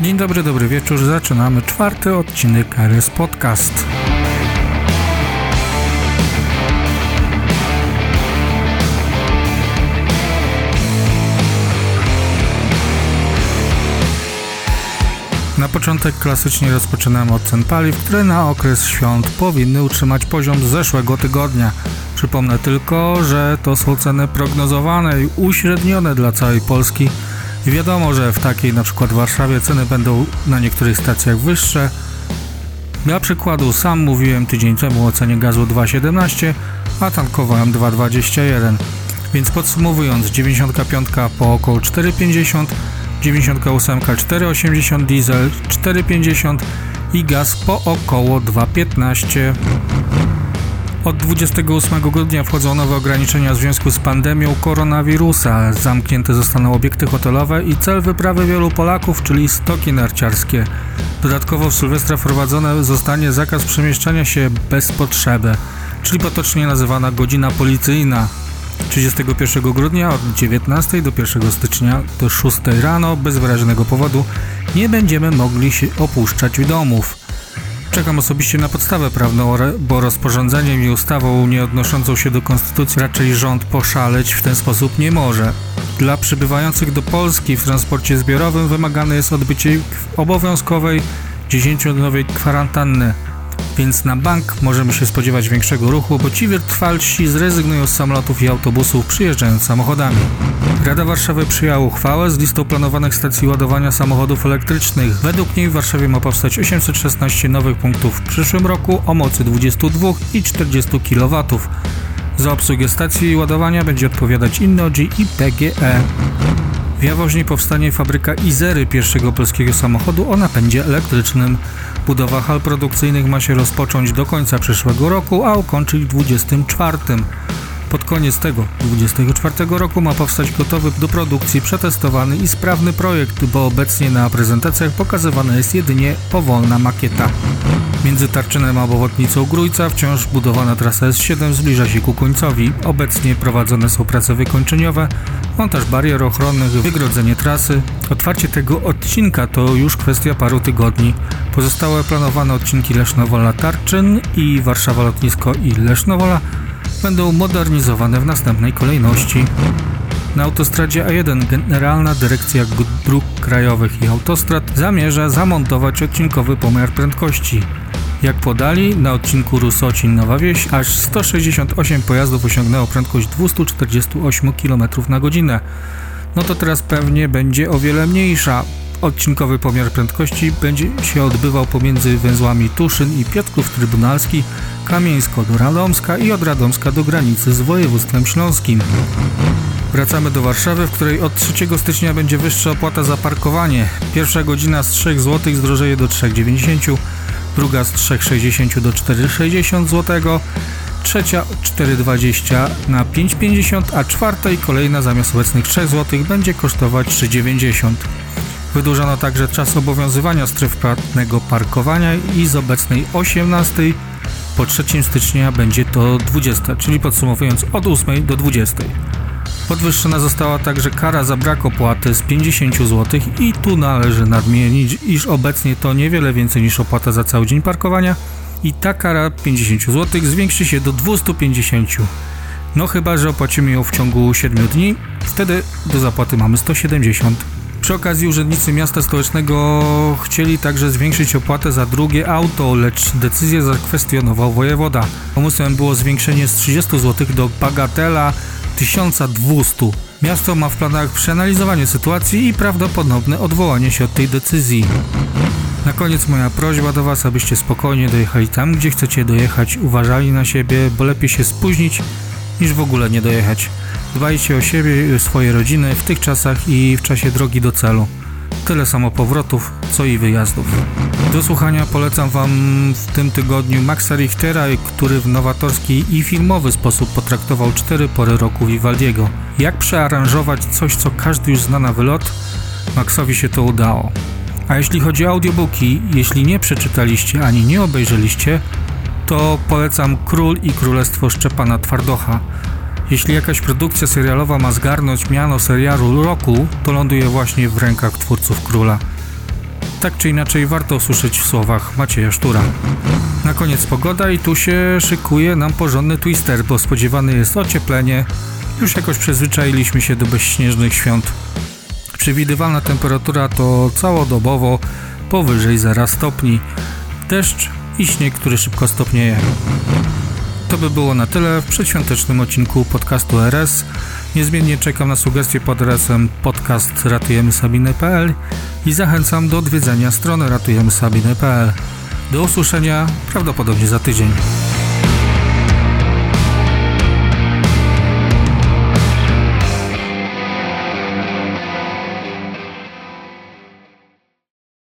dobry, dobry wieczór. Zaczynamy czwarty odcinek RS Podcast. Na początek klasycznie rozpoczynamy od cen paliw, które na okres świąt powinny utrzymać poziom z zeszłego tygodnia. Przypomnę tylko, że to są ceny prognozowane i uśrednione dla całej Polski. Wiadomo, że w takiej na przykład Warszawie ceny będą na niektórych stacjach wyższe. Dla przykładu sam mówiłem tydzień temu o cenie gazu 2,17, a tankowałem 2,21. Więc podsumowując, 95 po około 4,50 98 4,80 diesel 4,50 i gaz po około 2,15. Od 28 grudnia wchodzą nowe ograniczenia w związku z pandemią koronawirusa. Zamknięte zostaną obiekty hotelowe i cel wyprawy wielu Polaków, czyli stoki narciarskie. Dodatkowo w Sylwestra wprowadzony zostanie zakaz przemieszczania się bez potrzeby, czyli potocznie nazywana godzina policyjna. 31 grudnia od 19 do 1 stycznia do 6 rano bez wyraźnego powodu nie będziemy mogli się opuszczać domów. Czekam osobiście na podstawę prawną, bo rozporządzeniem i ustawą nie odnoszącą się do konstytucji raczej rząd poszaleć w ten sposób nie może. Dla przybywających do Polski w transporcie zbiorowym wymagane jest odbycie obowiązkowej 10-dniowej kwarantanny więc na bank możemy się spodziewać większego ruchu, bo ci wytrwalsi zrezygnują z samolotów i autobusów przyjeżdżając samochodami. Rada Warszawy przyjęła uchwałę z listą planowanych stacji ładowania samochodów elektrycznych. Według niej w Warszawie ma powstać 816 nowych punktów w przyszłym roku o mocy 22 i 40 kW. Za obsługę stacji ładowania będzie odpowiadać Innogy i PGE. W Jaworznie powstanie fabryka Izery, pierwszego polskiego samochodu o napędzie elektrycznym. Budowa hal produkcyjnych ma się rozpocząć do końca przyszłego roku, a ukończyć w 2024. Pod koniec tego 2024 roku ma powstać gotowy do produkcji, przetestowany i sprawny projekt, bo obecnie na prezentacjach pokazywana jest jedynie powolna makieta. Między Tarczynem a obwodnicą Grójca wciąż budowana trasa S7 zbliża się ku końcowi. Obecnie prowadzone są prace wykończeniowe, montaż barier ochronnych, wygrodzenie trasy. Otwarcie tego odcinka to już kwestia paru tygodni. Pozostałe planowane odcinki Lesznowola-Tarczyn i Warszawa Lotnisko i Lesznowola będą modernizowane w następnej kolejności. Na autostradzie A1 Generalna Dyrekcja Dróg Krajowych i Autostrad zamierza zamontować odcinkowy pomiar prędkości. Jak podali, na odcinku Rusocin-Nowa Wieś aż 168 pojazdów osiągnęło prędkość 248 km na godzinę. No to teraz pewnie będzie o wiele mniejsza. Odcinkowy pomiar prędkości będzie się odbywał pomiędzy węzłami Tuszyn i Piotrków Trybunalski, Kamieńsko do Radomska i od Radomska do granicy z województwem śląskim. Wracamy do Warszawy, w której od 3 stycznia będzie wyższa opłata za parkowanie. Pierwsza godzina z 3 zł zdrożeje do 3,90 druga z 3,60 do 4,60 zł, trzecia 4,20 na 5,50, a czwarta i kolejna zamiast obecnych 3 zł będzie kosztować 3,90. Wydłużono także czas obowiązywania stref płatnego parkowania i z obecnej 18 po 3 stycznia będzie to 20, czyli podsumowując od 8 do 20. Podwyższona została także kara za brak opłaty z 50 zł i tu należy nadmienić, iż obecnie to niewiele więcej niż opłata za cały dzień parkowania i ta kara 50 zł zwiększy się do 250 no chyba, że opłacimy ją w ciągu 7 dni, wtedy do zapłaty mamy 170. Przy okazji urzędnicy miasta stołecznego chcieli także zwiększyć opłatę za drugie auto, lecz decyzję zakwestionował wojewoda. Pomysłem było zwiększenie z 30 zł do bagatela 1200. Miasto ma w planach przeanalizowanie sytuacji i prawdopodobne odwołanie się od tej decyzji. Na koniec moja prośba do Was, abyście spokojnie dojechali tam, gdzie chcecie dojechać, uważali na siebie, bo lepiej się spóźnić niż w ogóle nie dojechać. Dbajcie o siebie i swoje rodziny w tych czasach i w czasie drogi do celu. Tyle samo powrotów, co i wyjazdów. Do słuchania polecam Wam w tym tygodniu Maxa Richtera, który w nowatorski i filmowy sposób potraktował cztery pory roku Vivaldiego. Jak przearanżować coś, co każdy już zna na wylot? Maxowi się to udało. A jeśli chodzi o audiobooki, jeśli nie przeczytaliście ani nie obejrzeliście, to polecam Król i Królestwo Szczepana Twardocha. Jeśli jakaś produkcja serialowa ma zgarnąć miano serialu roku, to ląduje właśnie w rękach twórców Króla. tak czy inaczej warto usłyszeć w słowach Macieja Sztura. Na koniec pogoda i tu się szykuje nam porządny twister, bo spodziewane jest ocieplenie. Już jakoś przyzwyczailiśmy się do bezśnieżnych świąt. Przewidywalna temperatura to całodobowo powyżej 0 stopni. Deszcz i śnieg, który szybko stopnieje. To by było na tyle w przedświątecznym odcinku podcastu RS. Niezmiennie czekam na sugestie pod adresem podcast ratujemysabinę.pl i zachęcam do odwiedzenia strony ratujemysabinę.pl. Do usłyszenia prawdopodobnie za tydzień.